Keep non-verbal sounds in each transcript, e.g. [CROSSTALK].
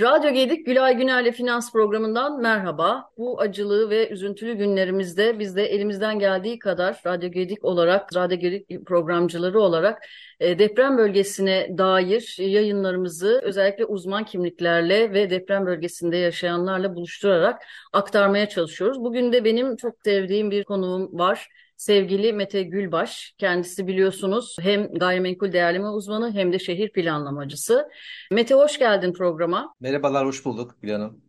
Radyo Gedik Gülay Güner'le Finans programından merhaba. Bu acılı ve üzüntülü günlerimizde biz de elimizden geldiği kadar Radyo Gedik olarak, Radyo Gedik programcıları olarak e, deprem bölgesine dair yayınlarımızı özellikle uzman kimliklerle ve deprem bölgesinde yaşayanlarla buluşturarak aktarmaya çalışıyoruz. Bugün de benim çok sevdiğim bir konuğum var sevgili Mete Gülbaş. Kendisi biliyorsunuz hem gayrimenkul değerleme uzmanı hem de şehir planlamacısı. Mete hoş geldin programa. Merhabalar, hoş bulduk Gül Hanım.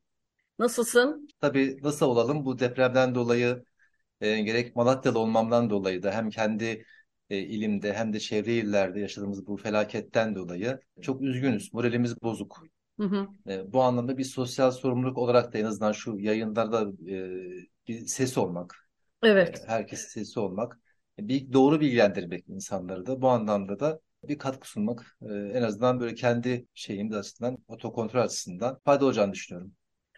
Nasılsın? Tabii nasıl olalım bu depremden dolayı e, gerek Malatyalı olmamdan dolayı da hem kendi e, ilimde hem de çevre illerde yaşadığımız bu felaketten dolayı çok üzgünüz. Moralimiz bozuk. Hı hı. E, bu anlamda bir sosyal sorumluluk olarak da en azından şu yayınlarda e, bir ses olmak, Evet. herkesin sesi olmak, bir doğru bilgilendirmek insanları da bu anlamda da bir katkı sunmak en azından böyle kendi şeyimiz açısından, otokontrol açısından fayda olacağını düşünüyorum.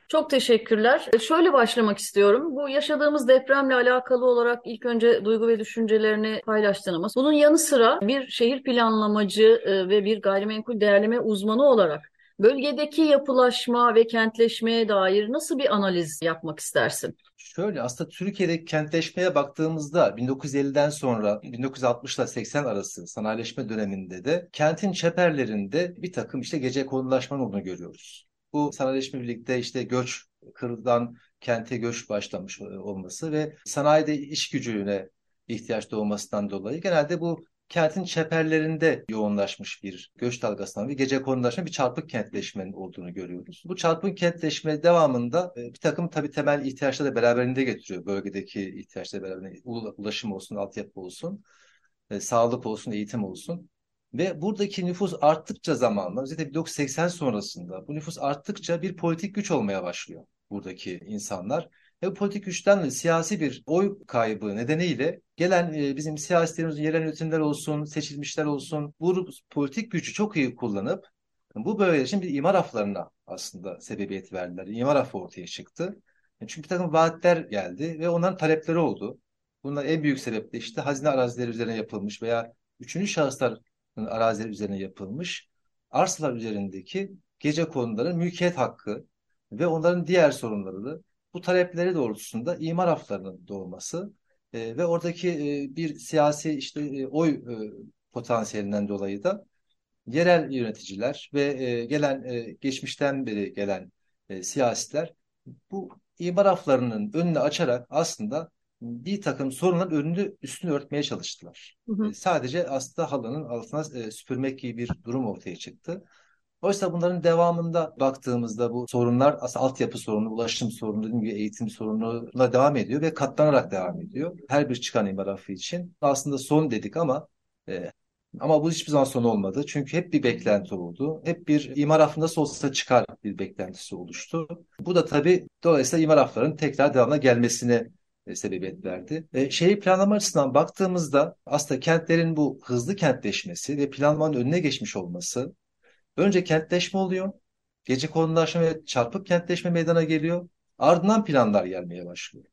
Çok teşekkürler. Şöyle başlamak istiyorum. Bu yaşadığımız depremle alakalı olarak ilk önce duygu ve düşüncelerini paylaştın ama bunun yanı sıra bir şehir planlamacı ve bir gayrimenkul değerleme uzmanı olarak bölgedeki yapılaşma ve kentleşmeye dair nasıl bir analiz yapmak istersin? Şöyle aslında Türkiye'de kentleşmeye baktığımızda 1950'den sonra 1960 ile 80 arası sanayileşme döneminde de kentin çeperlerinde bir takım işte gece konulaşmanın olduğunu görüyoruz. Bu sanayileşme birlikte işte göç, kırdan kente göç başlamış olması ve sanayide iş gücüne ihtiyaç doğmasından dolayı genelde bu kentin çeperlerinde yoğunlaşmış bir göç dalgasından bir gece konulaşma bir çarpık kentleşmenin olduğunu görüyoruz. Bu çarpık kentleşme devamında e, bir takım tabii temel ihtiyaçları da beraberinde getiriyor. Bölgedeki ihtiyaçları beraberinde ulaşım olsun, altyapı olsun, e, sağlık olsun, eğitim olsun. Ve buradaki nüfus arttıkça zamanla, özellikle 1980 sonrasında bu nüfus arttıkça bir politik güç olmaya başlıyor buradaki insanlar. Ve politik güçten de siyasi bir oy kaybı nedeniyle gelen e, bizim siyasilerimizin yerel yönetimler olsun, seçilmişler olsun bu politik gücü çok iyi kullanıp bu için bir imar aflarına aslında sebebiyet verdiler. İmar affı ortaya çıktı. E, çünkü bir takım vaatler geldi ve onların talepleri oldu. Bunlar en büyük sebep de işte hazine arazileri üzerine yapılmış veya üçüncü şahısların arazileri üzerine yapılmış arsalar üzerindeki gece konuların mülkiyet hakkı ve onların diğer sorunları bu talepleri doğrultusunda imar haflarının doğması e, ve oradaki e, bir siyasi işte e, oy e, potansiyelinden dolayı da yerel yöneticiler ve e, gelen e, geçmişten beri gelen e, siyasiler bu imar haflarının önünü açarak aslında bir takım sorunların önünü üstünü örtmeye çalıştılar. Hı hı. E, sadece aslında halının altına e, süpürmek gibi bir durum ortaya çıktı. Oysa bunların devamında baktığımızda bu sorunlar aslında altyapı sorunu, ulaşım sorunu, dediğim gibi eğitim sorununa devam ediyor ve katlanarak devam ediyor. Her bir çıkan imar için. Aslında son dedik ama e, ama bu hiçbir zaman son olmadı. Çünkü hep bir beklenti oldu. Hep bir imar affı nasıl olsa çıkar bir beklentisi oluştu. Bu da tabii dolayısıyla imar afflarının tekrar devamına gelmesine e, sebebiyet verdi. E, şehir planlama açısından baktığımızda aslında kentlerin bu hızlı kentleşmesi ve planlamanın önüne geçmiş olması Önce kentleşme oluyor. Gece konulaşma ve çarpık kentleşme meydana geliyor. Ardından planlar gelmeye başlıyor.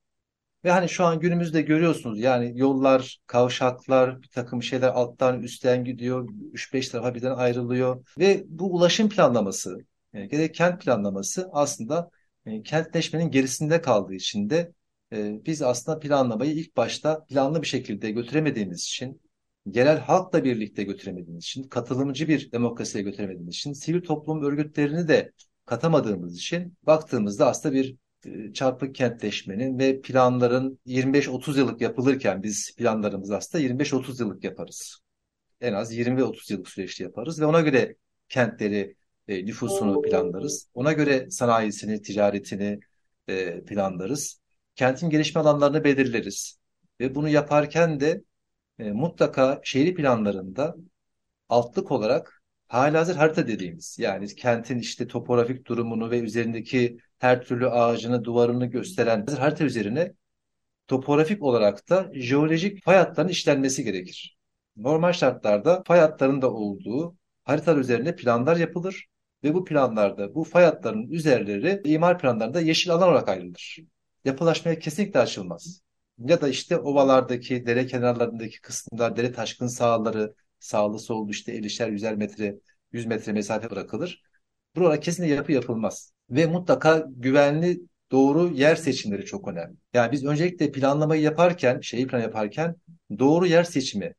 Ve hani şu an günümüzde görüyorsunuz yani yollar, kavşaklar, bir takım şeyler alttan üstten gidiyor. 3-5 tarafa birden ayrılıyor. Ve bu ulaşım planlaması, yani gerek kent planlaması aslında e, kentleşmenin gerisinde kaldığı için de e, biz aslında planlamayı ilk başta planlı bir şekilde götüremediğimiz için yerel halkla birlikte götüremediğimiz için, katılımcı bir demokrasiye götüremediğimiz için, sivil toplum örgütlerini de katamadığımız için baktığımızda aslında bir e, çarpık kentleşmenin ve planların 25-30 yıllık yapılırken biz planlarımızı aslında 25-30 yıllık yaparız. En az 20 ve 30 yıllık süreçte yaparız ve ona göre kentleri, e, nüfusunu planlarız. Ona göre sanayisini, ticaretini e, planlarız. Kentin gelişme alanlarını belirleriz. Ve bunu yaparken de e, mutlaka şehir planlarında altlık olarak halihazır harita dediğimiz yani kentin işte topografik durumunu ve üzerindeki her türlü ağacını, duvarını gösteren harita üzerine topografik olarak da jeolojik fay hatlarının işlenmesi gerekir. Normal şartlarda fay hatlarının olduğu haritalar üzerine planlar yapılır ve bu planlarda bu fay hatlarının üzerleri imar planlarında yeşil alan olarak ayrılır. Yapılaşmaya kesinlikle açılmaz ya da işte ovalardaki dere kenarlarındaki kısımlar dere taşkın sahaları sağlı sollu işte 50'şer 100'er metre 100 metre mesafe bırakılır. Burada kesinlikle yapı yapılmaz. Ve mutlaka güvenli doğru yer seçimleri çok önemli. Yani biz öncelikle planlamayı yaparken, şehir planı yaparken doğru yer seçimi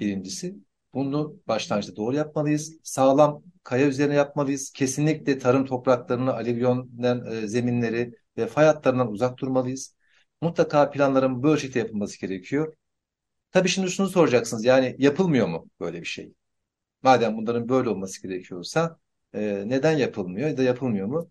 birincisi. Bunu başlangıçta doğru yapmalıyız. Sağlam kaya üzerine yapmalıyız. Kesinlikle tarım topraklarını, alüvyon e, zeminleri ve fay hatlarından uzak durmalıyız. Mutlaka planların bu ölçekte yapılması gerekiyor. Tabii şimdi şunu soracaksınız. Yani yapılmıyor mu böyle bir şey? Madem bunların böyle olması gerekiyorsa e, neden yapılmıyor ya da yapılmıyor mu?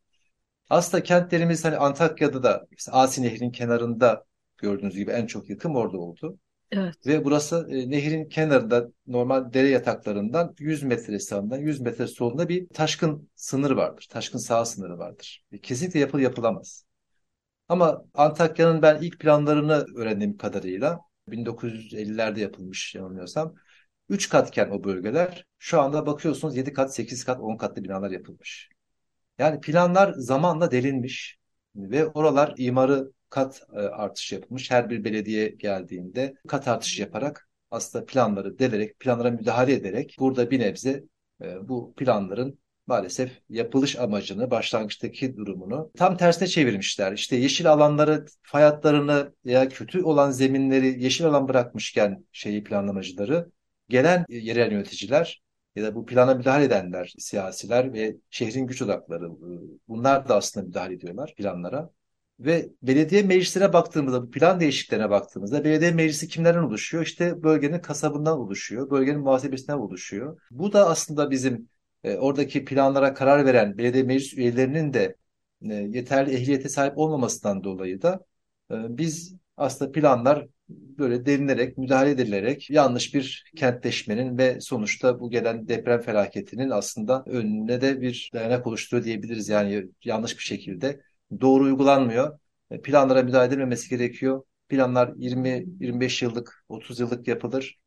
Aslında kentlerimiz hani Antakya'da da işte Asi Nehri'nin kenarında gördüğünüz gibi en çok yıkım orada oldu. Evet. Ve burası e, nehrin kenarında normal dere yataklarından 100 metre sağından 100 metre solunda bir taşkın sınırı vardır. Taşkın saha sınırı vardır. E, kesinlikle yapıl yapılamaz. Ama Antakya'nın ben ilk planlarını öğrendiğim kadarıyla 1950'lerde yapılmış yanılmıyorsam 3 katken o bölgeler şu anda bakıyorsunuz 7 kat, 8 kat, 10 katlı binalar yapılmış. Yani planlar zamanla delinmiş ve oralar imarı kat e, artışı yapılmış. Her bir belediye geldiğinde kat artışı yaparak aslında planları delerek, planlara müdahale ederek burada bir nebze e, bu planların maalesef yapılış amacını, başlangıçtaki durumunu tam tersine çevirmişler. İşte yeşil alanları, fay hatlarını veya kötü olan zeminleri yeşil alan bırakmışken şeyi planlamacıları gelen yerel yöneticiler ya da bu plana müdahale edenler, siyasiler ve şehrin güç odakları bunlar da aslında müdahale ediyorlar planlara. Ve belediye meclisine baktığımızda, bu plan değişikliklerine baktığımızda belediye meclisi kimlerden oluşuyor? İşte bölgenin kasabından oluşuyor, bölgenin muhasebesinden oluşuyor. Bu da aslında bizim e, oradaki planlara karar veren belediye meclis üyelerinin de e, yeterli ehliyete sahip olmamasından dolayı da e, biz aslında planlar böyle delinerek, müdahale edilerek yanlış bir kentleşmenin ve sonuçta bu gelen deprem felaketinin aslında önüne de bir dayanak oluşturuyor diyebiliriz. Yani yanlış bir şekilde doğru uygulanmıyor. E, planlara müdahale edilmemesi gerekiyor. Planlar 20-25 yıllık, 30 yıllık yapılır.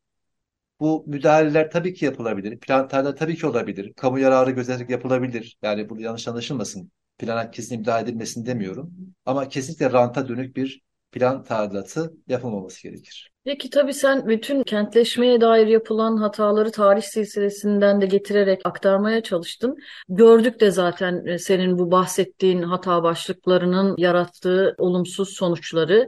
Bu müdahaleler tabii ki yapılabilir. Planlarda tabii ki olabilir. Kamu yararı gözeterek yapılabilir. Yani bu yanlış anlaşılmasın. Plana kesinlikle müdahale edilmesin demiyorum. Ama kesinlikle ranta dönük bir plan tadilatı yapılmaması gerekir. Peki tabii sen bütün kentleşmeye dair yapılan hataları tarih silsilesinden de getirerek aktarmaya çalıştın. Gördük de zaten e, senin bu bahsettiğin hata başlıklarının yarattığı olumsuz sonuçları.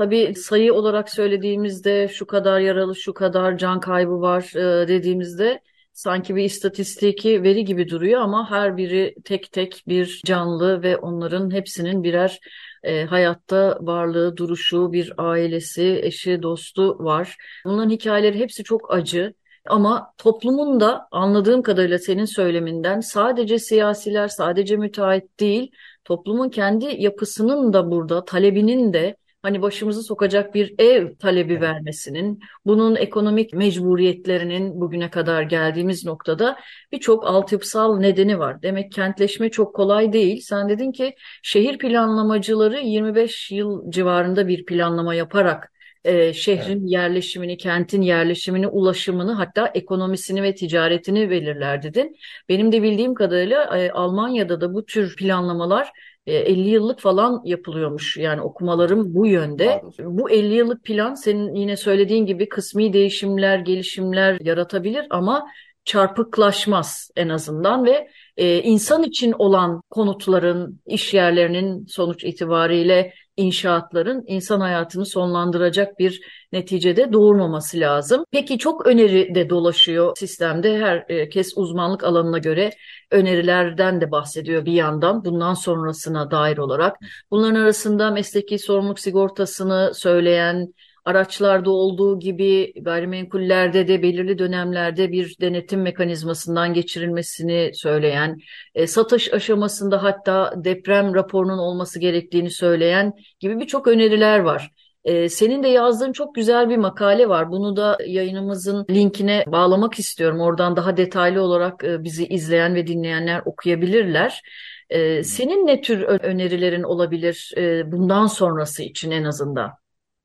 Tabii sayı olarak söylediğimizde şu kadar yaralı, şu kadar can kaybı var e, dediğimizde sanki bir istatistiki veri gibi duruyor ama her biri tek tek bir canlı ve onların hepsinin birer e, hayatta varlığı, duruşu, bir ailesi, eşi, dostu var. Bunların hikayeleri hepsi çok acı. Ama toplumun da anladığım kadarıyla senin söyleminden sadece siyasiler, sadece müteahhit değil, toplumun kendi yapısının da burada, talebinin de hani başımızı sokacak bir ev talebi vermesinin, bunun ekonomik mecburiyetlerinin bugüne kadar geldiğimiz noktada birçok altyapısal nedeni var. Demek kentleşme çok kolay değil. Sen dedin ki şehir planlamacıları 25 yıl civarında bir planlama yaparak e, şehrin evet. yerleşimini, kentin yerleşimini, ulaşımını hatta ekonomisini ve ticaretini belirler dedin. Benim de bildiğim kadarıyla e, Almanya'da da bu tür planlamalar 50 e, yıllık falan yapılıyormuş. Yani okumalarım bu yönde. Bu 50 yıllık plan senin yine söylediğin gibi kısmi değişimler, gelişimler yaratabilir ama çarpıklaşmaz en azından ve e, insan için olan konutların, iş yerlerinin sonuç itibariyle inşaatların insan hayatını sonlandıracak bir neticede doğurmaması lazım. Peki çok öneri de dolaşıyor sistemde. Herkes e, uzmanlık alanına göre önerilerden de bahsediyor bir yandan bundan sonrasına dair olarak. Bunların arasında mesleki sorumluluk sigortasını söyleyen, araçlarda olduğu gibi gayrimenkullerde de belirli dönemlerde bir denetim mekanizmasından geçirilmesini söyleyen, e, satış aşamasında hatta deprem raporunun olması gerektiğini söyleyen gibi birçok öneriler var. Ee, senin de yazdığın çok güzel bir makale var. Bunu da yayınımızın linkine bağlamak istiyorum. Oradan daha detaylı olarak e, bizi izleyen ve dinleyenler okuyabilirler. Ee, senin ne tür önerilerin olabilir e, bundan sonrası için en azından?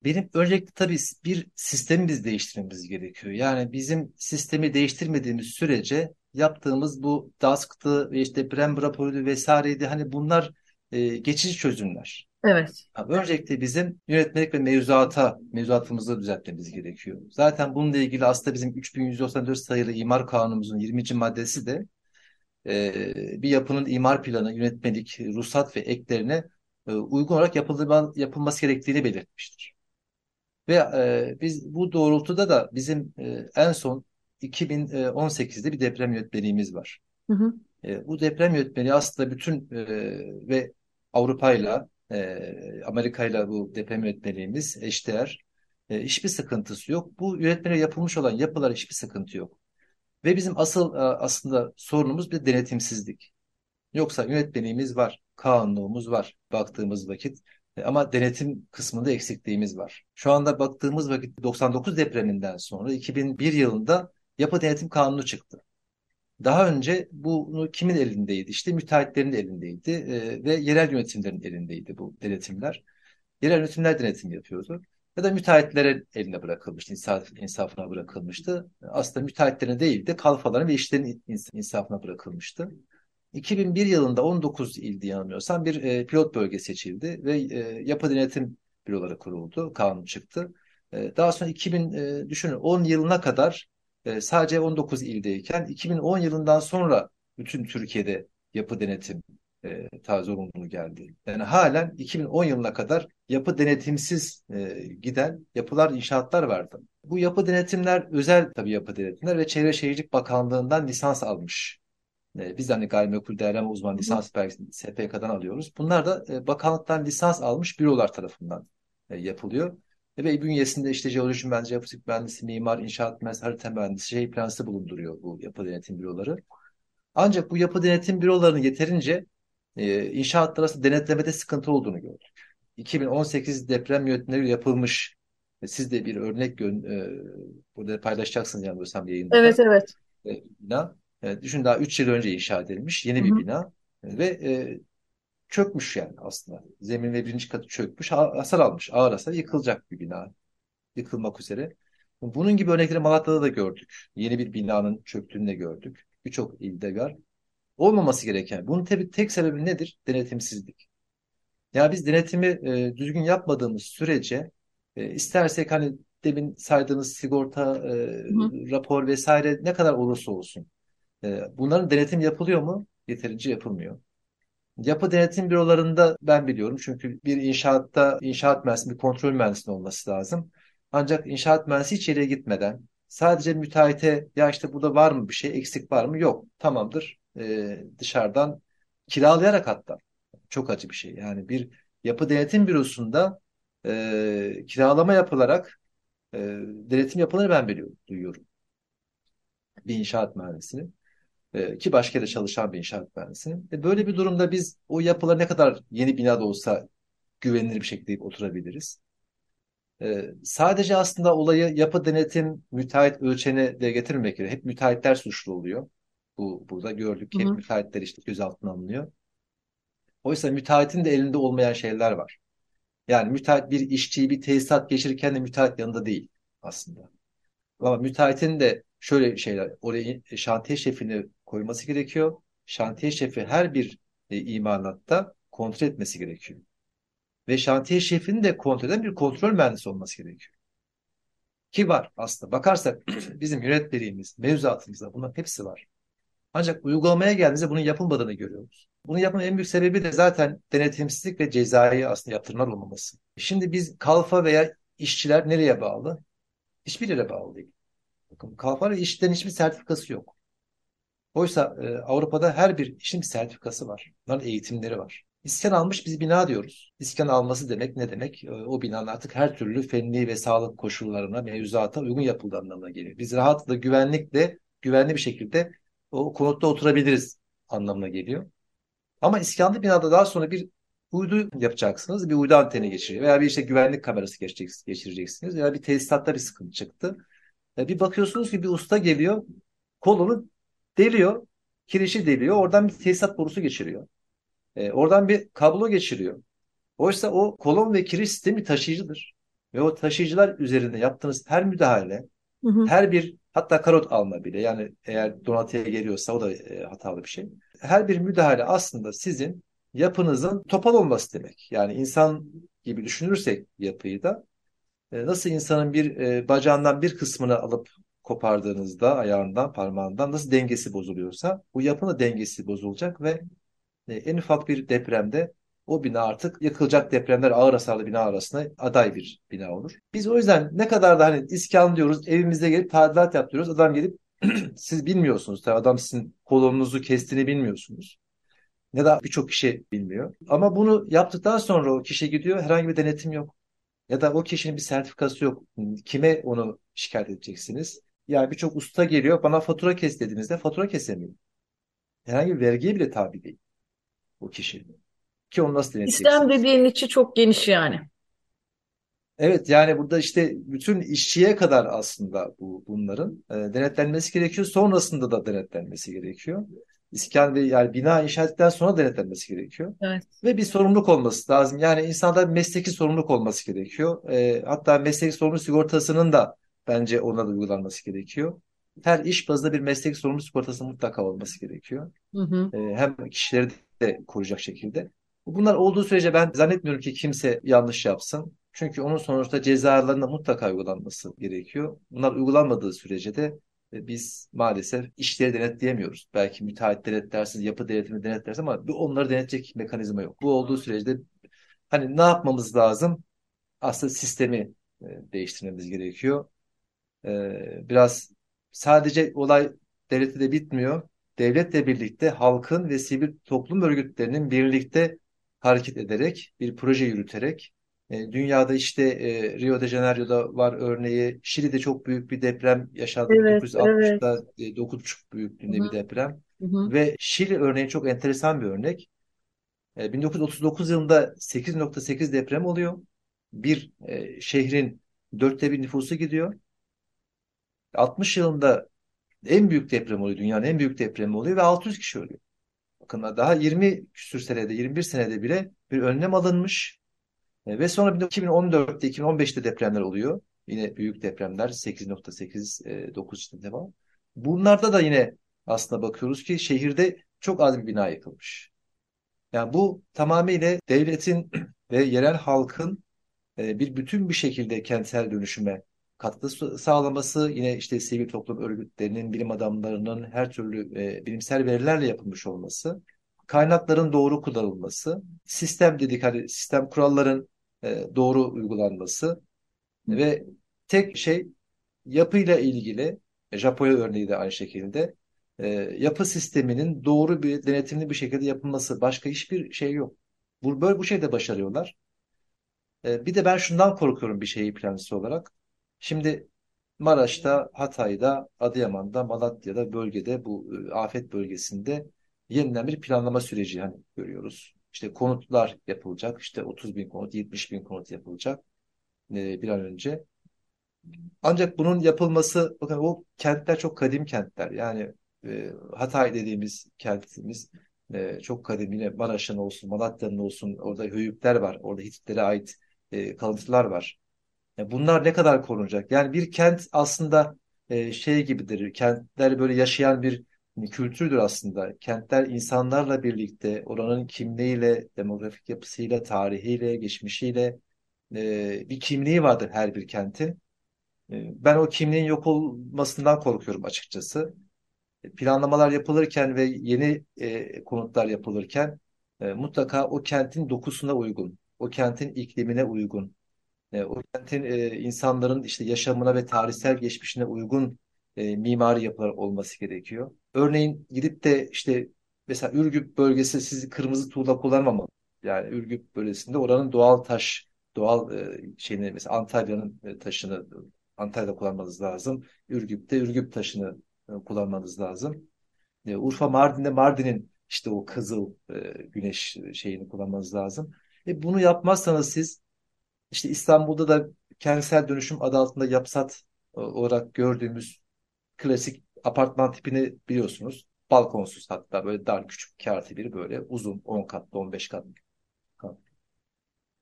Benim öncelikle tabii bir sistemi biz değiştirmemiz gerekiyor. Yani bizim sistemi değiştirmediğimiz sürece yaptığımız bu DASK'tı ve işte Brem raporuydu vesaireydi hani bunlar e, geçici çözümler. Evet. Abi öncelikle bizim yönetmelik ve mevzuata, mevzuatımızı düzeltmemiz gerekiyor. Zaten bununla ilgili aslında bizim 3194 sayılı imar kanunumuzun 20. maddesi de e, bir yapının imar planı, yönetmelik, ruhsat ve eklerine e, uygun olarak yapılma, yapılması gerektiğini belirtmiştir. Ve e, biz bu doğrultuda da bizim e, en son 2018'de bir deprem yönetmeliğimiz var. Hı hı. E, bu deprem yönetmeliği aslında bütün e, ve Avrupa'yla, e, Amerika'yla bu deprem yönetmeliğimiz eşdeğer. E, hiçbir sıkıntısı yok. Bu yönetmeliğe yapılmış olan yapılar hiçbir sıkıntı yok. Ve bizim asıl e, aslında sorunumuz bir denetimsizlik. Yoksa yönetmeliğimiz var, kanunluğumuz var baktığımız vakit. E, ama denetim kısmında eksikliğimiz var. Şu anda baktığımız vakit 99 depreminden sonra 2001 yılında yapı denetim kanunu çıktı. Daha önce bunu kimin elindeydi? İşte müteahhitlerin elindeydi e, ve yerel yönetimlerin elindeydi bu denetimler. Yerel yönetimler denetim yapıyordu. Ya da müteahhitlere eline bırakılmıştı, insaf, insafına bırakılmıştı. Aslında müteahhitlerine değil de kalfaların ve işlerin insafına bırakılmıştı. 2001 yılında 19 ildi yanılmıyorsam bir e, pilot bölge seçildi ve e, yapı denetim büroları kuruldu, kanun çıktı. E, daha sonra 2000 e, düşünün 10 yılına kadar e, sadece 19 ildeyken 2010 yılından sonra bütün Türkiye'de yapı denetim e, ta zorunluluğu geldi. Yani halen 2010 yılına kadar yapı denetimsiz e, giden yapılar, inşaatlar vardı. Bu yapı denetimler özel tabii yapı denetimler ve Çevre Şehircilik Bakanlığı'ndan lisans almış. E, biz hani gayrimenkul değerleme uzman lisans SPK'dan alıyoruz. Bunlar da e, bakanlıktan lisans almış bürolar tarafından e, yapılıyor. Ve bünyesinde işte jeoloji mühendisi, yapı mühendisi, mimar, inşaat mühendisi, harita mühendisi, şehir plancısı bulunduruyor bu yapı denetim büroları. Ancak bu yapı denetim bürolarının yeterince e, inşaatlar arasında denetlemede sıkıntı olduğunu gördük. 2018 deprem yönetimleri yapılmış. E, siz de bir örnek gön e, burada paylaşacaksınız yanılmıyorsam yayında. Evet evet. E, bina. E, düşün daha 3 yıl önce inşa edilmiş yeni bir bina. E, ve e, çökmüş yani aslında. Zemin ve birinci katı çökmüş, hasar almış. Ağır hasar yıkılacak bir bina. Yıkılmak üzere. Bunun gibi örnekleri Malatya'da da gördük. Yeni bir binanın çöktüğünü de gördük. Birçok ilde var. Olmaması gereken. Bunun tabii tek sebebi nedir? Denetimsizlik. Ya biz denetimi e, düzgün yapmadığımız sürece e, istersek hani demin saydığınız sigorta, e, rapor vesaire ne kadar olursa olsun. E, bunların denetim yapılıyor mu? Yeterince yapılmıyor. Yapı denetim bürolarında ben biliyorum çünkü bir inşaatta inşaat mühendisi, bir kontrol mühendisinin olması lazım. Ancak inşaat mühendisi içeriye gitmeden sadece müteahhite ya işte burada var mı bir şey eksik var mı yok tamamdır ee, dışarıdan kiralayarak hatta çok acı bir şey. Yani bir yapı denetim bürosunda e, kiralama yapılarak e, denetim yapılanı ben biliyorum, duyuyorum. Bir inşaat mühendisinin. E, ki başka yerde çalışan bir inşaat mühendisinin. E, böyle bir durumda biz o yapılar ne kadar yeni binada olsa güvenilir bir şekilde oturabiliriz. E, sadece aslında olayı yapı denetim müteahhit ölçeğine de getirmek gerekiyor. Hep müteahhitler suçlu oluyor. Bu burada gördük ki hep müteahhitler işte gözaltına alınıyor. Oysa müteahhitin de elinde olmayan şeyler var. Yani müteahhit bir işçiyi bir tesisat geçirirken de müteahhit yanında değil aslında. Ama müteahhitin de şöyle şeyler, oraya şantiye şefini koyması gerekiyor. Şantiye şefi her bir e, imanatta kontrol etmesi gerekiyor. Ve şantiye şefinin de kontrol eden bir kontrol mühendisi olması gerekiyor. Ki var aslında. Bakarsak [CLEARS THROAT] bizim yönetmeliğimiz, mevzuatımızda bunların hepsi var. Ancak uygulamaya geldiğimizde bunun yapılmadığını görüyoruz. Bunun yapmanın en büyük sebebi de zaten denetimsizlik ve cezai aslında yaptırımlar olmaması. Şimdi biz kalfa veya işçiler nereye bağlı? Hiçbir yere bağlı değil. Bakın kalfa ve işçilerin hiçbir sertifikası yok. Oysa e, Avrupa'da her bir işin bir sertifikası var. Bunların eğitimleri var. İskan almış biz bina diyoruz. İskan alması demek ne demek? E, o binanın artık her türlü fenli ve sağlık koşullarına, mevzuata uygun yapıldığı anlamına geliyor. Biz rahatlıkla, güvenlikle, güvenli bir şekilde o konutta oturabiliriz anlamına geliyor. Ama iskanlı binada daha sonra bir uydu yapacaksınız. Bir uydu anteni geçiriyor. Veya bir işte güvenlik kamerası geçireceksiniz. Veya bir tesisatta bir sıkıntı çıktı. E, bir bakıyorsunuz ki bir usta geliyor. Kolunu deliyor. Kirişi deliyor. Oradan bir tesisat borusu geçiriyor. E, oradan bir kablo geçiriyor. Oysa o kolon ve kiriş sistemi taşıyıcıdır. Ve o taşıyıcılar üzerinde yaptığınız her müdahale, hı hı. her bir hatta karot alma bile yani eğer donatıya geliyorsa o da e, hatalı bir şey. Her bir müdahale aslında sizin yapınızın topal olması demek. Yani insan gibi düşünürsek yapıyı da e, nasıl insanın bir e, bacağından bir kısmını alıp kopardığınızda ayağından, parmağından nasıl dengesi bozuluyorsa bu yapının dengesi bozulacak ve e, en ufak bir depremde o bina artık yıkılacak depremler ağır hasarlı bina arasında aday bir bina olur. Biz o yüzden ne kadar da hani iskan diyoruz, evimizde gelip tadilat yaptırıyoruz. Adam gelip [CLEARS THROAT] siz bilmiyorsunuz. Tabii adam sizin kolunuzu kestiğini bilmiyorsunuz. Ne da birçok kişi bilmiyor. Ama bunu yaptıktan sonra o kişi gidiyor herhangi bir denetim yok. Ya da o kişinin bir sertifikası yok. Kime onu şikayet edeceksiniz? Yani birçok usta geliyor bana fatura kes dediğinizde fatura kesemiyor. Herhangi bir vergiye bile tabi değil o kişi. Ki onu nasıl İslam denetleyeceksiniz? dediğin içi çok geniş yani. Evet yani burada işte bütün işçiye kadar aslında bu bunların e, denetlenmesi gerekiyor. Sonrasında da denetlenmesi gerekiyor. İskan ve yani bina inşa ettikten sonra denetlenmesi gerekiyor. Evet. Ve bir sorumluluk olması lazım. Yani insanda mesleki sorumluluk olması gerekiyor. E, hatta mesleki sorumluluk sigortasının da bence ona da uygulanması gerekiyor. Her iş bazında bir mesleki sorumluluk sigortası mutlaka olması gerekiyor. Hı hı. E, hem kişileri de koruyacak şekilde. Bunlar olduğu sürece ben zannetmiyorum ki kimse yanlış yapsın. Çünkü onun sonuçta cezalarına mutlaka uygulanması gerekiyor. Bunlar uygulanmadığı sürece de e, biz maalesef işleri denetleyemiyoruz. Belki müteahhit denetlersiniz, yapı denetimi denetlersiniz ama onları denetleyecek mekanizma yok. Bu olduğu sürece de hani ne yapmamız lazım? Aslında sistemi e, değiştirmemiz gerekiyor. E, biraz sadece olay devlette de bitmiyor. Devletle birlikte halkın ve sivil toplum örgütlerinin birlikte hareket ederek, bir proje yürüterek e, dünyada işte e, Rio de Janeiro'da var örneği. Şili'de çok büyük bir deprem yaşandı. Evet, evet. 1960'da e, 9,5 büyüklüğünde Hı bir deprem. Hı hı. Ve Şili örneği çok enteresan bir örnek. E, 1939 yılında 8.8 deprem oluyor. Bir e, şehrin dörtte bir nüfusu gidiyor. 60 yılında en büyük deprem oluyor. Dünyanın en büyük depremi oluyor ve 600 kişi ölüyor. Bakın daha 20 küsür senede, 21 senede bile bir önlem alınmış. E, Ve sonra 2014'te, 2015'te depremler oluyor. Yine büyük depremler 8.8, e, 9 işte devam. Bunlarda da yine aslında bakıyoruz ki şehirde çok az bir bina yıkılmış. Yani bu tamamıyla devletin [CLEARS THROAT] ve yerel halkın e, bir bütün bir şekilde kentsel dönüşüme katkı sa- sağlaması, yine işte sivil toplum örgütlerinin, bilim adamlarının her türlü e, bilimsel verilerle yapılmış olması, kaynakların doğru kullanılması, sistem dedik hani sistem kuralların e, doğru uygulanması ve tek şey yapıyla ilgili e, Japonya örneği de aynı şekilde e, yapı sisteminin doğru bir denetimli bir şekilde yapılması. Başka hiçbir şey yok. Bu, böyle bu şeyde başarıyorlar. E, bir de ben şundan korkuyorum bir şeyi plancısı olarak. Şimdi Maraş'ta, Hatay'da, Adıyaman'da, Malatya'da bölgede bu e, afet bölgesinde yeniden bir planlama süreci hani görüyoruz. İşte konutlar yapılacak. İşte 30 bin konut, 70 bin konut yapılacak e, bir an önce. Ancak bunun yapılması, bakın o kentler çok kadim kentler. Yani e, Hatay dediğimiz kentimiz çok kadim. Yine Maraş'ın olsun, Malatya'nın olsun orada höyükler var. Orada Hititlere ait kalıntılar var. Ya bunlar ne kadar korunacak? Yani bir kent aslında e, şey gibidir. Kentler böyle yaşayan bir kültürdür aslında. Kentler insanlarla birlikte oranın kimliğiyle, demografik yapısıyla, tarihiyle, geçmişiyle e, bir kimliği vardır her bir kentin. E, ben o kimliğin yok olmasından korkuyorum açıkçası. Planlamalar yapılırken ve yeni e, konutlar yapılırken e, mutlaka o kentin dokusuna uygun, o kentin iklimine uygun e, o kentin e, insanların işte yaşamına ve tarihsel geçmişine uygun e, mimari yapılar olması gerekiyor. Örneğin gidip de işte mesela Ürgüp bölgesi sizi kırmızı tuğla kullanmamalı. Yani Ürgüp bölgesinde oranın doğal taş, doğal e, şeyini mesela Antalya'nın e, taşını Antalya'da kullanmanız lazım. Ürgüp'te Ürgüp taşını e, kullanmanız lazım. E, Urfa Mardin'de Mardin'in işte o kızıl e, güneş şeyini kullanmanız lazım. E, bunu yapmazsanız siz işte İstanbul'da da kentsel dönüşüm adı altında yapsat e, olarak gördüğümüz klasik apartman tipini biliyorsunuz. Balkonsuz hatta böyle dar küçük iki bir böyle uzun 10 katlı 15 katlı.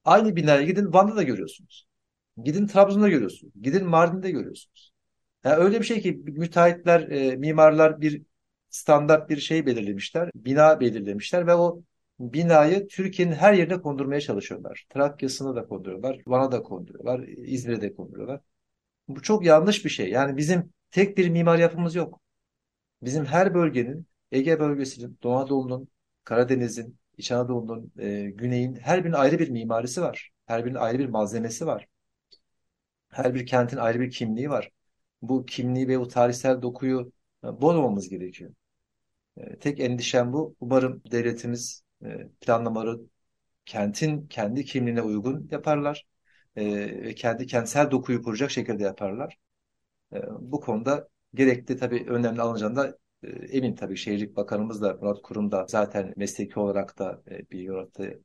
Aynı binaya gidin Van'da da görüyorsunuz. Gidin Trabzon'da görüyorsunuz. Gidin Mardin'de görüyorsunuz. Yani öyle bir şey ki müteahhitler, e, mimarlar bir standart bir şey belirlemişler. Bina belirlemişler ve o binayı Türkiye'nin her yerine kondurmaya çalışıyorlar. Trakya'sına da konduruyorlar, Van'a da konduruyorlar, İzmir'e de konduruyorlar. Bu çok yanlış bir şey. Yani bizim tek bir mimar yapımız yok. Bizim her bölgenin, Ege bölgesinin, Doğu Anadolu'nun, Karadeniz'in, İç Anadolu'nun, e, Güney'in her birinin ayrı bir mimarisi var. Her birinin ayrı bir malzemesi var. Her bir kentin ayrı bir kimliği var. Bu kimliği ve bu tarihsel dokuyu e, bozmamamız gerekiyor. E, tek endişem bu. Umarım devletimiz e, planlamaları kentin kendi kimliğine uygun yaparlar e, ve kendi kentsel dokuyu koruyacak şekilde yaparlar. E, bu konuda gerekli tabii önemli alınacağını da e, emin tabii Şehircilik Bakanımız da Murat Kurum da zaten mesleki olarak da bir yarattı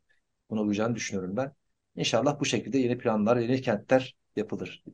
buna uyacağını düşünüyorum ben. İnşallah bu şekilde yeni planlar, yeni kentler yapılır.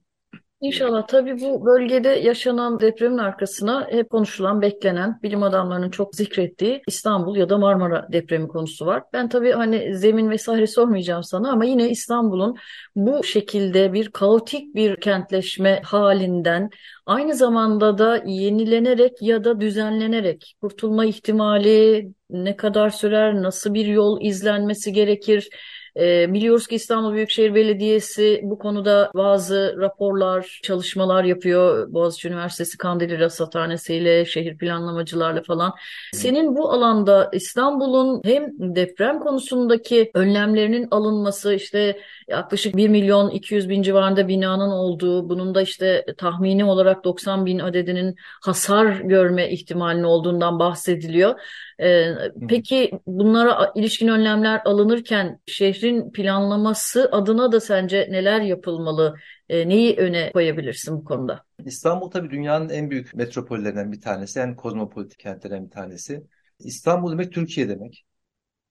İnşallah tabii bu bölgede yaşanan depremin arkasına hep konuşulan, beklenen, bilim adamlarının çok zikrettiği İstanbul ya da Marmara depremi konusu var. Ben tabii hani zemin vesaire sormayacağım sana ama yine İstanbul'un bu şekilde bir kaotik bir kentleşme halinden aynı zamanda da yenilenerek ya da düzenlenerek kurtulma ihtimali ne kadar sürer, nasıl bir yol izlenmesi gerekir? E, biliyoruz ki İstanbul Büyükşehir Belediyesi bu konuda bazı raporlar, çalışmalar yapıyor. Boğaziçi Üniversitesi Kandilli Rasathanesi ile şehir planlamacılarla falan. Senin bu alanda İstanbul'un hem deprem konusundaki önlemlerinin alınması işte yaklaşık 1 milyon 200 bin civarında binanın olduğu, bunun da işte tahmini olarak 90 bin adedinin hasar görme ihtimalinin olduğundan bahsediliyor. Ee, peki bunlara ilişkin önlemler alınırken şehrin planlaması adına da sence neler yapılmalı? Ee, neyi öne koyabilirsin bu konuda? İstanbul tabii dünyanın en büyük metropollerinden bir tanesi. En kozmopolitik kentlerden bir tanesi. İstanbul demek Türkiye demek.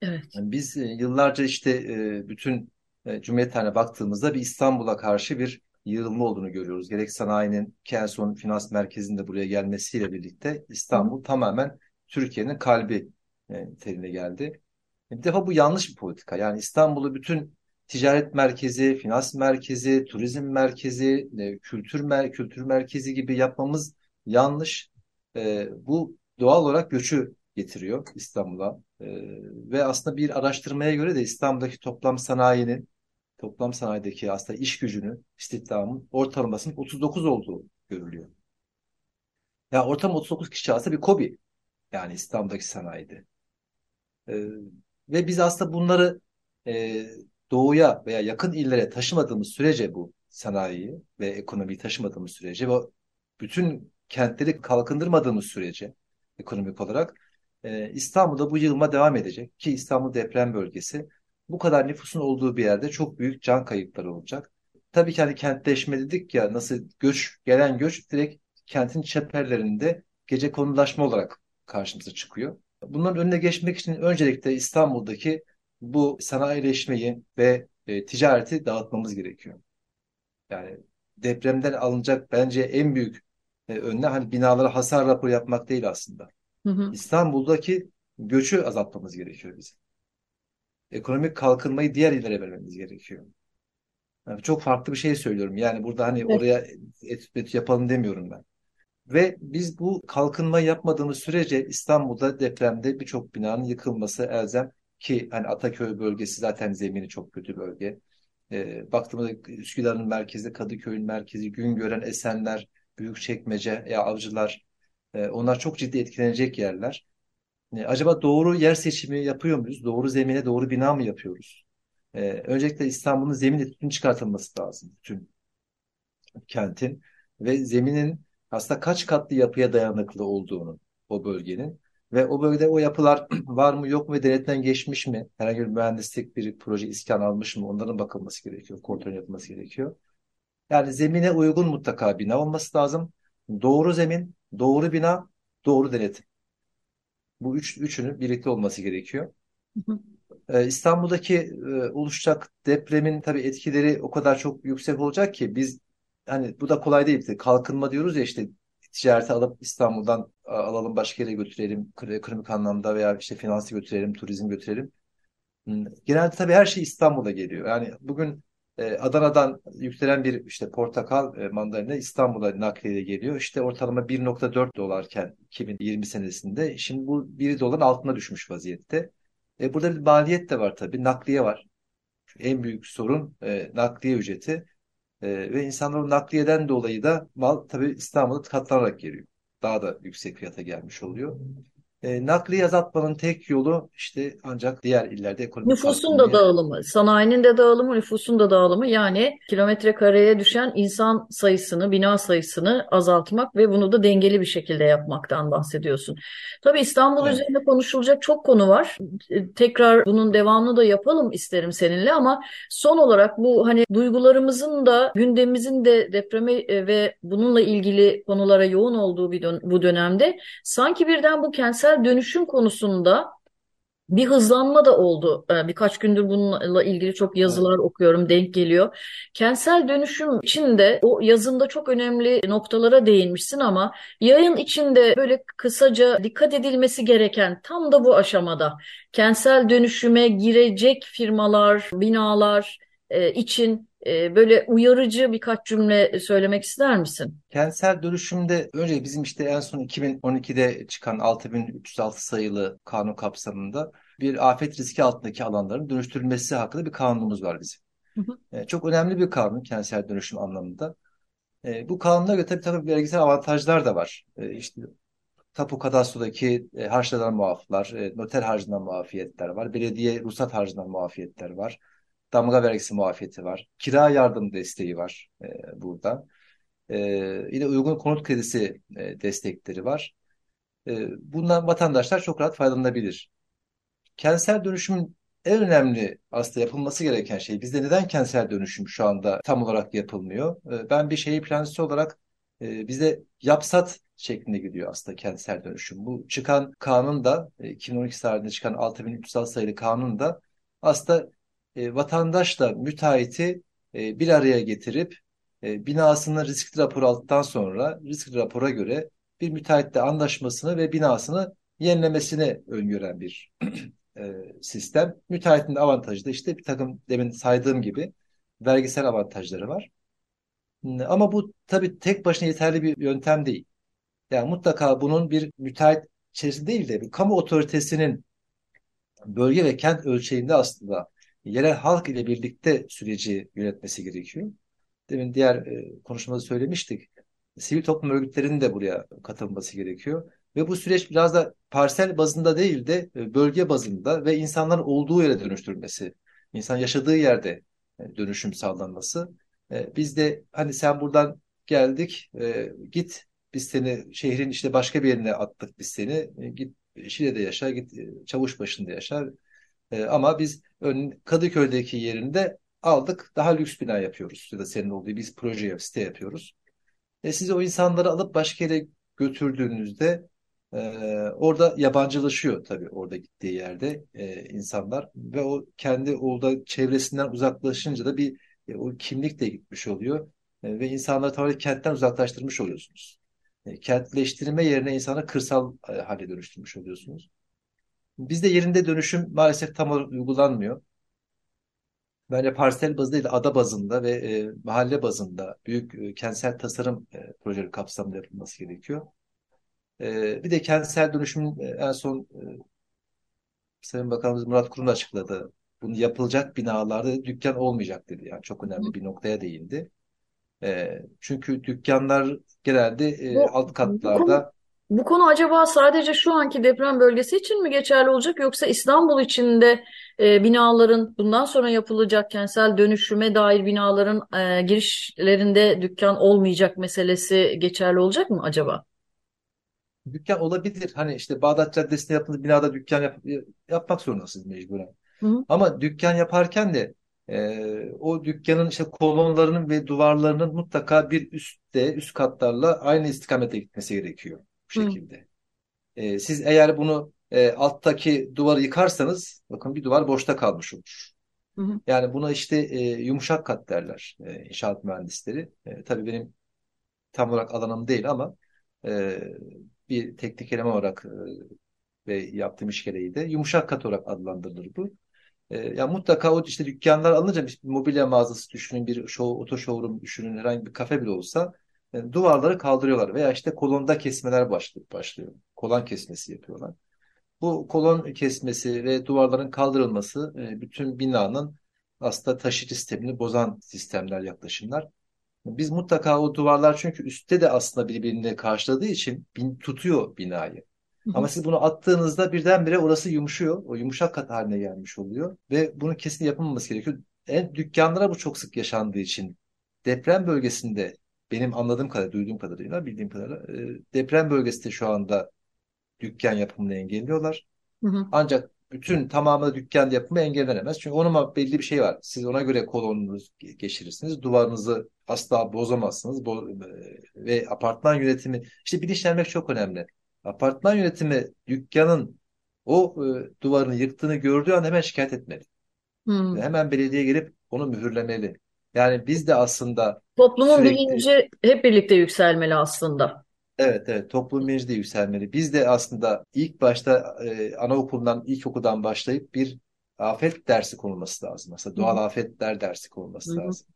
Evet. Yani biz e, yıllarca işte e, bütün e, Cumhuriyet tarihine baktığımızda bir İstanbul'a karşı bir yığılma olduğunu görüyoruz. Gerek sanayinin ki en son finans merkezinde buraya gelmesiyle birlikte İstanbul Hı. tamamen Türkiye'nin kalbi e, teline geldi. Bir defa bu yanlış bir politika. Yani İstanbul'u bütün ticaret merkezi, finans merkezi, turizm merkezi, e, kültür mer kültür merkezi gibi yapmamız yanlış. E, bu doğal olarak göçü getiriyor İstanbul'a. E, ve aslında bir araştırmaya göre de İstanbul'daki toplam sanayinin, toplam sanayideki aslında iş gücünün, istihdamın ortalamasının 39 olduğu görülüyor. Ya yani ortam 39 kişi aslında bir kobi. Yani İstanbul'daki sanayide. E, ve biz aslında bunları e, doğuya veya yakın illere taşımadığımız sürece bu sanayiyi ve ekonomiyi taşımadığımız sürece ve bütün kentleri kalkındırmadığımız sürece ekonomik olarak e, İstanbul'da bu yığılma devam edecek ki İstanbul deprem bölgesi bu kadar nüfusun olduğu bir yerde çok büyük can kayıpları olacak. Tabii ki hani kentleşme dedik ya nasıl göç gelen göç direkt kentin çeperlerinde gece konulaşma olarak karşımıza çıkıyor. Bunların önüne geçmek için öncelikle İstanbul'daki bu sanayileşmeyi ve e, ticareti dağıtmamız gerekiyor. Yani depremden alınacak bence en büyük e, önlem hani binalara hasar raporu yapmak değil aslında. Hı hı. İstanbul'daki göçü azaltmamız gerekiyor bizim. Ekonomik kalkınmayı diğer illere vermemiz gerekiyor. Yani çok farklı bir şey söylüyorum. Yani burada hani evet. oraya et, et yapalım demiyorum ben. Ve biz bu kalkınma yapmadığımız sürece İstanbul'da depremde birçok binanın yıkılması elzem ki hani Ataköy bölgesi zaten zemini çok kötü bölge. E, baktığımızda Üsküdar'ın merkezi, Kadıköy'ün merkezi, Güngören, Esenler, Büyükçekmece, ya Avcılar e, onlar çok ciddi etkilenecek yerler. E, acaba doğru yer seçimi yapıyor muyuz? Doğru zemine doğru bina mı yapıyoruz? E, öncelikle İstanbul'un zemin etüdünün çıkartılması lazım. Bütün kentin ve zeminin aslında kaç katlı yapıya dayanıklı olduğunu o bölgenin ve o bölgede o yapılar [CLEARS THROAT] var mı yok mu denetten geçmiş mi? Herhangi bir mühendislik bir proje iskan almış mı? Onların bakılması gerekiyor. Kontrol yapılması gerekiyor. Yani zemine uygun mutlaka bina olması lazım. Doğru zemin, doğru bina, doğru denetim. Bu üç, üçünün birlikte olması gerekiyor. Ee, İstanbul'daki e, oluşacak depremin tabii etkileri o kadar çok yüksek olacak ki biz hani bu da kolay değil. İşte kalkınma diyoruz ya işte ticareti alıp İstanbul'dan alalım başka yere götürelim ekonomik anlamda veya işte finansı götürelim, turizm götürelim. Hmm, genelde tabii her şey İstanbul'a geliyor. Yani bugün e, Adana'dan yükselen bir işte portakal e, mandalina İstanbul'a nakliye geliyor. İşte ortalama 1.4 dolarken 2020 senesinde şimdi bu 1 doların altına düşmüş vaziyette. E, burada bir maliyet de var tabii. Nakliye var. En büyük sorun e, nakliye ücreti. E, ve insanlar o nakliyeden dolayı da mal tabii İstanbul'a katlanarak geliyor. Daha da yüksek fiyata gelmiş oluyor. E, nakliye azaltmanın tek yolu işte ancak diğer illerde ekonomik Nüfusun da dağılımı, sanayinin de dağılımı, nüfusun da dağılımı yani kilometre kareye düşen insan sayısını, bina sayısını azaltmak ve bunu da dengeli bir şekilde yapmaktan bahsediyorsun. Tabii İstanbul Evet. üzerinde konuşulacak çok konu var. E, Tekrar bunun devamını da yapalım isterim seninle ama son olarak bu hani duygularımızın da gündemimizin de depreme e, ve bununla ilgili konulara yoğun olduğu bir dön- bu dönemde sanki birden bu kentsel dönüşüm konusunda bir hızlanma da oldu. Ee, Birkaç gündür bununla ilgili çok yazılar okuyorum, denk geliyor. Kentsel dönüşüm içinde o yazında çok önemli noktalara değinmişsin ama yayın içinde böyle kısaca dikkat edilmesi gereken tam da bu aşamada kentsel dönüşüme girecek firmalar, binalar e, için böyle uyarıcı birkaç cümle söylemek ister misin? Kentsel dönüşümde önce bizim işte en son 2012'de çıkan 6306 sayılı kanun kapsamında bir afet riski altındaki alanların dönüştürülmesi hakkında bir kanunumuz var bizim. Hı hı. E, çok önemli bir kanun kentsel dönüşüm anlamında. E, bu kanuna göre tabii tabii vergisel avantajlar da var. İşte tapu kadastrodaki e, harçlardan muaflar, e, noter harcından muafiyetler var, belediye ruhsat harcından muafiyetler var, damga vergisi muafiyeti var, kira yardım desteği var e, burada. E, yine uygun konut kredisi e, destekleri var. E, bundan vatandaşlar çok rahat faydalanabilir. Kentsel dönüşümün en önemli aslında yapılması gereken şey, bizde neden kentsel dönüşüm şu anda tam olarak yapılmıyor? E, Ben bir şehir plancısı olarak e, bizde yapsat şeklinde gidiyor aslında kentsel dönüşüm. Bu çıkan kanun da e, 2012 tarihinde çıkan 6306 sayılı kanun da aslında e, vatandaşla müteahhiti e, bir araya getirip e, binasını riskli rapor aldıktan sonra riskli rapora göre bir müteahhitle anlaşmasını ve binasını yenilemesini öngören bir [CLEARS THROAT] e, sistem. Müteahhitin avantajı da işte bir takım demin saydığım gibi vergisel avantajları var. Ama bu tabii tek başına yeterli bir yöntem değil. Yani mutlaka bunun bir müteahhit içerisinde değil de bir kamu otoritesinin bölge ve kent ölçeğinde aslında yerel halk ile birlikte süreci yönetmesi gerekiyor. Demin diğer e, konuşmada söylemiştik. Sivil toplum örgütlerinin de buraya katılması gerekiyor. Ve bu süreç biraz da parsel bazında değil de e, bölge bazında ve insanların olduğu yere dönüştürülmesi, insan yaşadığı yerde e, dönüşüm sağlanması. E, Biz de hani sen buradan geldik, e, git biz seni şehrin işte başka bir yerine attık biz seni, E, git Şile'de yaşa, git e, Çavuşbaşı'nda yaşa. E, Ama biz Kadıköy'deki yerinde aldık, daha lüks bina yapıyoruz ya da senin olduğu biz proje site yapıyoruz. E siz o insanları alıp başka yere götürdüğünüzde e, orada yabancılaşıyor tabii orada gittiği yerde e, insanlar ve o kendi orada çevresinden uzaklaşınca da bir e, o kimlik de gitmiş oluyor E, ve insanları tamamen kentten uzaklaştırmış oluyorsunuz. E, kentleştirme yerine insanı kırsal e, hale dönüştürmüş oluyorsunuz. Bizde yerinde dönüşüm maalesef tam olarak uygulanmıyor. Bence parsel bazında değil de ada bazında ve e, mahalle bazında büyük e, kentsel tasarım e, projeleri kapsamında yapılması gerekiyor. E, bir de kentsel dönüşümün e, en son e, Sayın Bakanımız Murat Kurum açıkladı. Bunu yapılacak binalarda dükkan olmayacak dedi. Yani çok önemli bir noktaya değindi. E, çünkü dükkanlar genelde e, alt katlarda Bu konu acaba sadece şu anki deprem bölgesi için mi geçerli olacak yoksa İstanbul içinde e, binaların bundan sonra yapılacak kentsel dönüşüme dair binaların e, girişlerinde dükkan olmayacak meselesi geçerli olacak mı acaba? dükkan olabilir. Hani işte Bağdat Caddesi'nde yapılan binada dükkan yap- yapmak zorundasınız mecburen. Hı hı, Ama dükkan yaparken de e, o dükkanın işte kolonlarının ve duvarlarının mutlaka bir üstte, üst katlarla aynı istikamete gitmesi gerekiyor bu şekilde. E, siz eğer bunu e, alttaki duvarı yıkarsanız bakın bir duvar boşta kalmış olur. hı, hı. Yani buna işte e, yumuşak kat derler e, inşaat mühendisleri. E, tabii benim tam olarak alanım değil ama e, bir teknik eleman olarak e, ve yaptığım iş gereği de yumuşak kat olarak adlandırılır bu. E, ya mutlaka o işte dükkanlar alınca bir mobilya mağazası düşünün, bir show, oto showroom düşünün, herhangi bir kafe bile olsa e, duvarları kaldırıyorlar veya işte kolonda kesmeler başlıyor, başlıyor. Kolon kesmesi yapıyorlar. Bu kolon kesmesi ve duvarların kaldırılması e, bütün binanın aslında taşıyıcı sistemini bozan sistemler, yaklaşımlar. Biz mutlaka o duvarlar çünkü üstte de aslında birbirini karşıladığı için bin, tutuyor binayı. Ama siz bunu attığınızda birdenbire orası yumuşuyor. O yumuşak kat haline gelmiş oluyor. Ve bunu kesin yapılmaması gerekiyor. En, dükkanlara bu çok sık yaşandığı için deprem bölgesinde benim anladığım kadarıyla, duyduğum kadarıyla, bildiğim kadarıyla e, deprem bölgesinde şu anda dükkan yapımını engelliyorlar. Hı hı. Ancak bütün tamamı dükkan yapımı engellenemez. Çünkü onun belli bir şey var. Siz ona göre kolonunuzu geçirirsiniz. Duvarınızı asla bozamazsınız. Bo e, ve apartman yönetimi, işte bilinçlenmek çok önemli. Apartman yönetimi dükkanın o e, duvarını yıktığını gördüğü an hemen şikayet etmeli. Hmm. Hemen belediye gelip onu mühürlemeli. Yani biz de aslında Toplumun sürekli bilinci hep birlikte yükselmeli aslında. Evet evet toplum bilinci de yükselmeli. Biz de aslında ilk başta e, anaokulundan, ilkokuldan başlayıp bir afet dersi konulması lazım. Mesela doğal Hı. afetler dersi konulması Hı. lazım.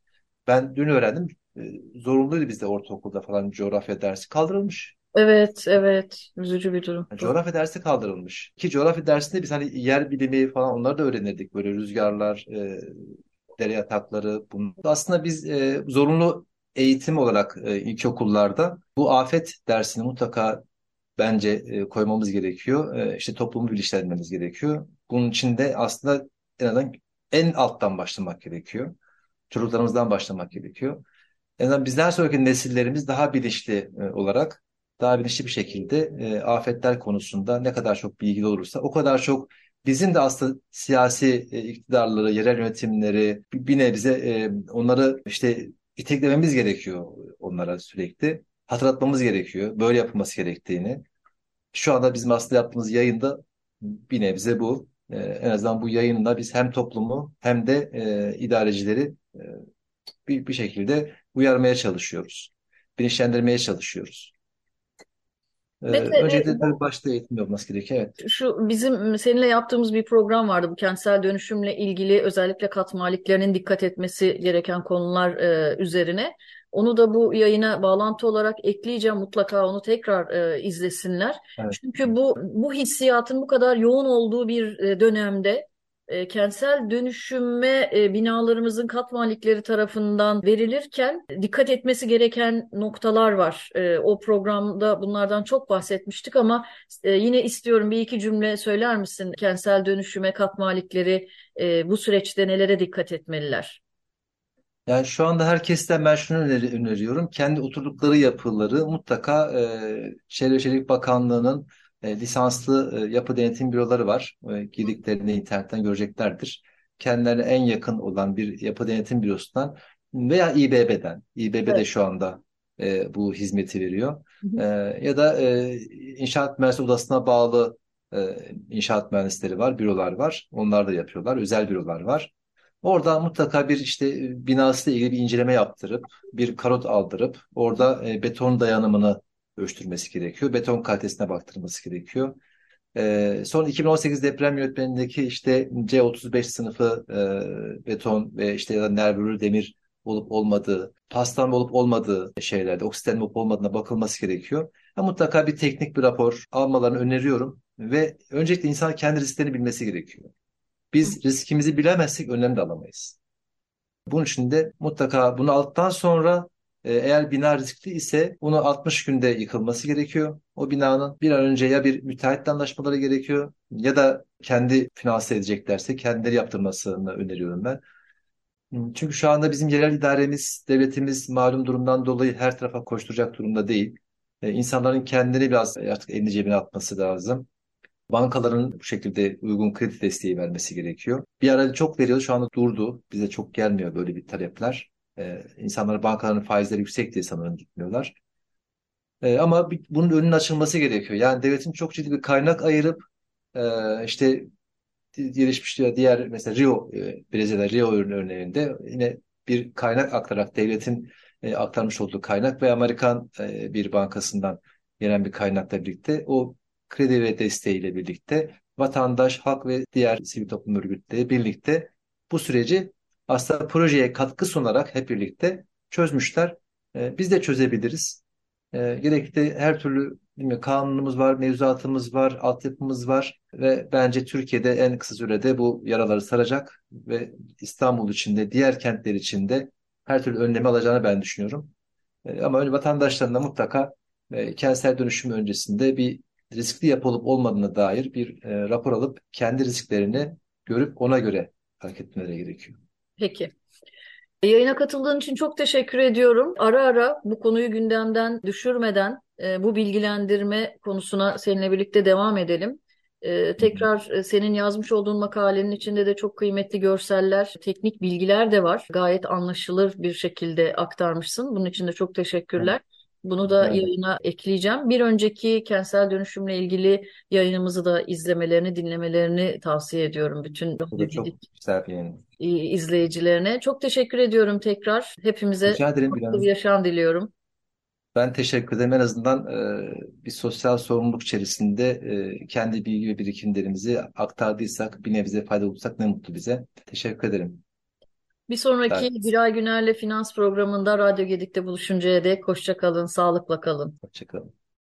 Ben dün öğrendim. E, zorunluydu bizde ortaokulda falan coğrafya dersi kaldırılmış. Evet, evet. Üzücü bir durum. Yani coğrafya dersi kaldırılmış. Ki coğrafya dersinde biz hani yer bilimi falan onları da öğrenirdik. Böyle rüzgarlar, e, dere yatakları. Bunu. Aslında biz e, zorunlu eğitim olarak e, ilkokullarda bu afet dersini mutlaka bence e, koymamız gerekiyor. E, işte toplumu bilinçlendirmemiz gerekiyor. Bunun için de aslında en azından en alttan başlamak gerekiyor. Çocuklarımızdan başlamak gerekiyor. En azından bizden sonraki nesillerimiz daha bilinçli e, olarak, daha bilinçli bir şekilde e, afetler konusunda ne kadar çok bilgili olursa o kadar çok bizim de aslında siyasi e, iktidarları, yerel yönetimleri bir nebze e, onları işte iteklememiz gerekiyor onlara sürekli. Hatırlatmamız gerekiyor. Böyle yapılması gerektiğini. Şu anda bizim aslında yaptığımız yayında bir nebze bu. Ee, en azından bu yayında biz hem toplumu hem de e, idarecileri e, bir, bir şekilde uyarmaya çalışıyoruz. Bilinçlendirmeye çalışıyoruz. Ee, Mete, öncelikle e, tabii başta eğitim olması gerekiyor. Evet. Şu bizim seninle yaptığımız bir program vardı. Bu kentsel dönüşümle ilgili özellikle kat maliklerinin dikkat etmesi gereken konular e, üzerine. Onu da bu yayına bağlantı olarak ekleyeceğim. Mutlaka onu tekrar e, izlesinler. Evet. Çünkü bu bu hissiyatın bu kadar yoğun olduğu bir e, dönemde e, kentsel dönüşüme e, binalarımızın kat malikleri tarafından verilirken dikkat etmesi gereken noktalar var. E, o programda bunlardan çok bahsetmiştik ama e, yine istiyorum bir iki cümle söyler misin? Kentsel dönüşüme kat malikleri e, bu süreçte nelere dikkat etmeliler? Yani şu anda herkesten ben şunu öneri öneriyorum. Kendi oturdukları yapıları mutlaka e, Çevre Şehircilik Bakanlığı'nın e, lisanslı e, yapı denetim büroları var. E, girdiklerinde internetten göreceklerdir. Kendilerine en yakın olan bir yapı denetim bürosundan veya İBB'den. İBB evet. de şu anda e, bu hizmeti veriyor. Hı hı. E, ya da e, inşaat mühendisliği odasına bağlı e, inşaat mühendisleri var, bürolar var. Onlar da yapıyorlar. Özel bürolar var. Orada mutlaka bir işte binasıyla ilgili bir inceleme yaptırıp, bir karot aldırıp, orada e, beton dayanımını ölçtürmesi gerekiyor. Beton kalitesine baktırması gerekiyor. E, son 2018 deprem yönetmenindeki işte C35 sınıfı e, beton ve işte ya da nervürü demir olup olmadığı, pastan olup olmadığı şeylerde, oksiten olup olmadığına bakılması gerekiyor. Ya mutlaka bir teknik bir rapor almalarını öneriyorum ve öncelikle insan kendi risklerini bilmesi gerekiyor. Biz riskimizi bilemezsek önlem de alamayız. Bunun için de mutlaka bunu aldıktan sonra eğer bina riskli ise bunu 60 günde yıkılması gerekiyor. O binanın bir an önce ya bir müteahhitle anlaşmaları gerekiyor ya da kendi finanse edeceklerse kendileri yaptırmasını öneriyorum ben. Çünkü şu anda bizim yerel idaremiz, devletimiz malum durumdan dolayı her tarafa koşturacak durumda değil. E, insanların kendini biraz artık elini cebine atması lazım. Bankaların bu şekilde uygun kredi desteği vermesi gerekiyor. Bir ara çok veriyordu, şu anda durdu. Bize çok gelmiyor böyle bir talepler. Ee, insanlar bankaların faizleri yüksek diye sanırım gitmiyorlar. Ee, ama bir, bunun önünün açılması gerekiyor. Yani devletin çok ciddi bir kaynak ayırıp e, işte gelişmiş diğer mesela Rio, e, Brezilya Rio örneğinde yine bir kaynak aktararak devletin e, aktarmış olduğu kaynak ve Amerikan e, bir bankasından gelen bir kaynakla birlikte o kredi ve desteğiyle birlikte vatandaş, halk ve diğer sivil toplum örgütleri birlikte bu süreci aslında projeye katkı sunarak hep birlikte çözmüşler. E, biz de çözebiliriz. E, gerekli her türlü bilmiyorum, kanunumuz var, mevzuatımız var, altyapımız var ve bence Türkiye'de en kısa sürede bu yaraları saracak ve İstanbul içinde, diğer kentler içinde her türlü önlemi alacağını ben düşünüyorum. E, ama öyle vatandaşların da mutlaka e, kentsel dönüşüm öncesinde bir riskli yapı olup olmadığına dair bir e, rapor alıp kendi risklerini görüp ona göre hareket etmeleri gerekiyor. Peki. Yayına katıldığın için çok teşekkür ediyorum. Ara ara bu konuyu gündemden düşürmeden e, bu bilgilendirme konusuna seninle birlikte devam edelim. E, tekrar e, senin yazmış olduğun makalenin içinde de çok kıymetli görseller, teknik bilgiler de var. Gayet anlaşılır bir şekilde aktarmışsın. Bunun için de çok teşekkürler. Bunu da yayına ekleyeceğim. Bir önceki kentsel dönüşümle ilgili yayınımızı da izlemelerini, dinlemelerini tavsiye ediyorum bütün Bu da çok güzel bir yayın. İzleyicilerine. Çok teşekkür ediyorum tekrar. Hepimize Rica ederim mutlu bir yaşam diliyorum. Ben teşekkür ederim. En azından e, bir sosyal sorumluluk içerisinde e, kendi bilgi ve birikimlerimizi aktardıysak, bir nebze fayda bulursak ne mutlu bize. Teşekkür ederim. Bir sonraki Evet. Biray Güner'le Finans programında Radyo Gedik'te buluşuncaya dek hoşça kalın, sağlıkla kalın. Hoşçakalın.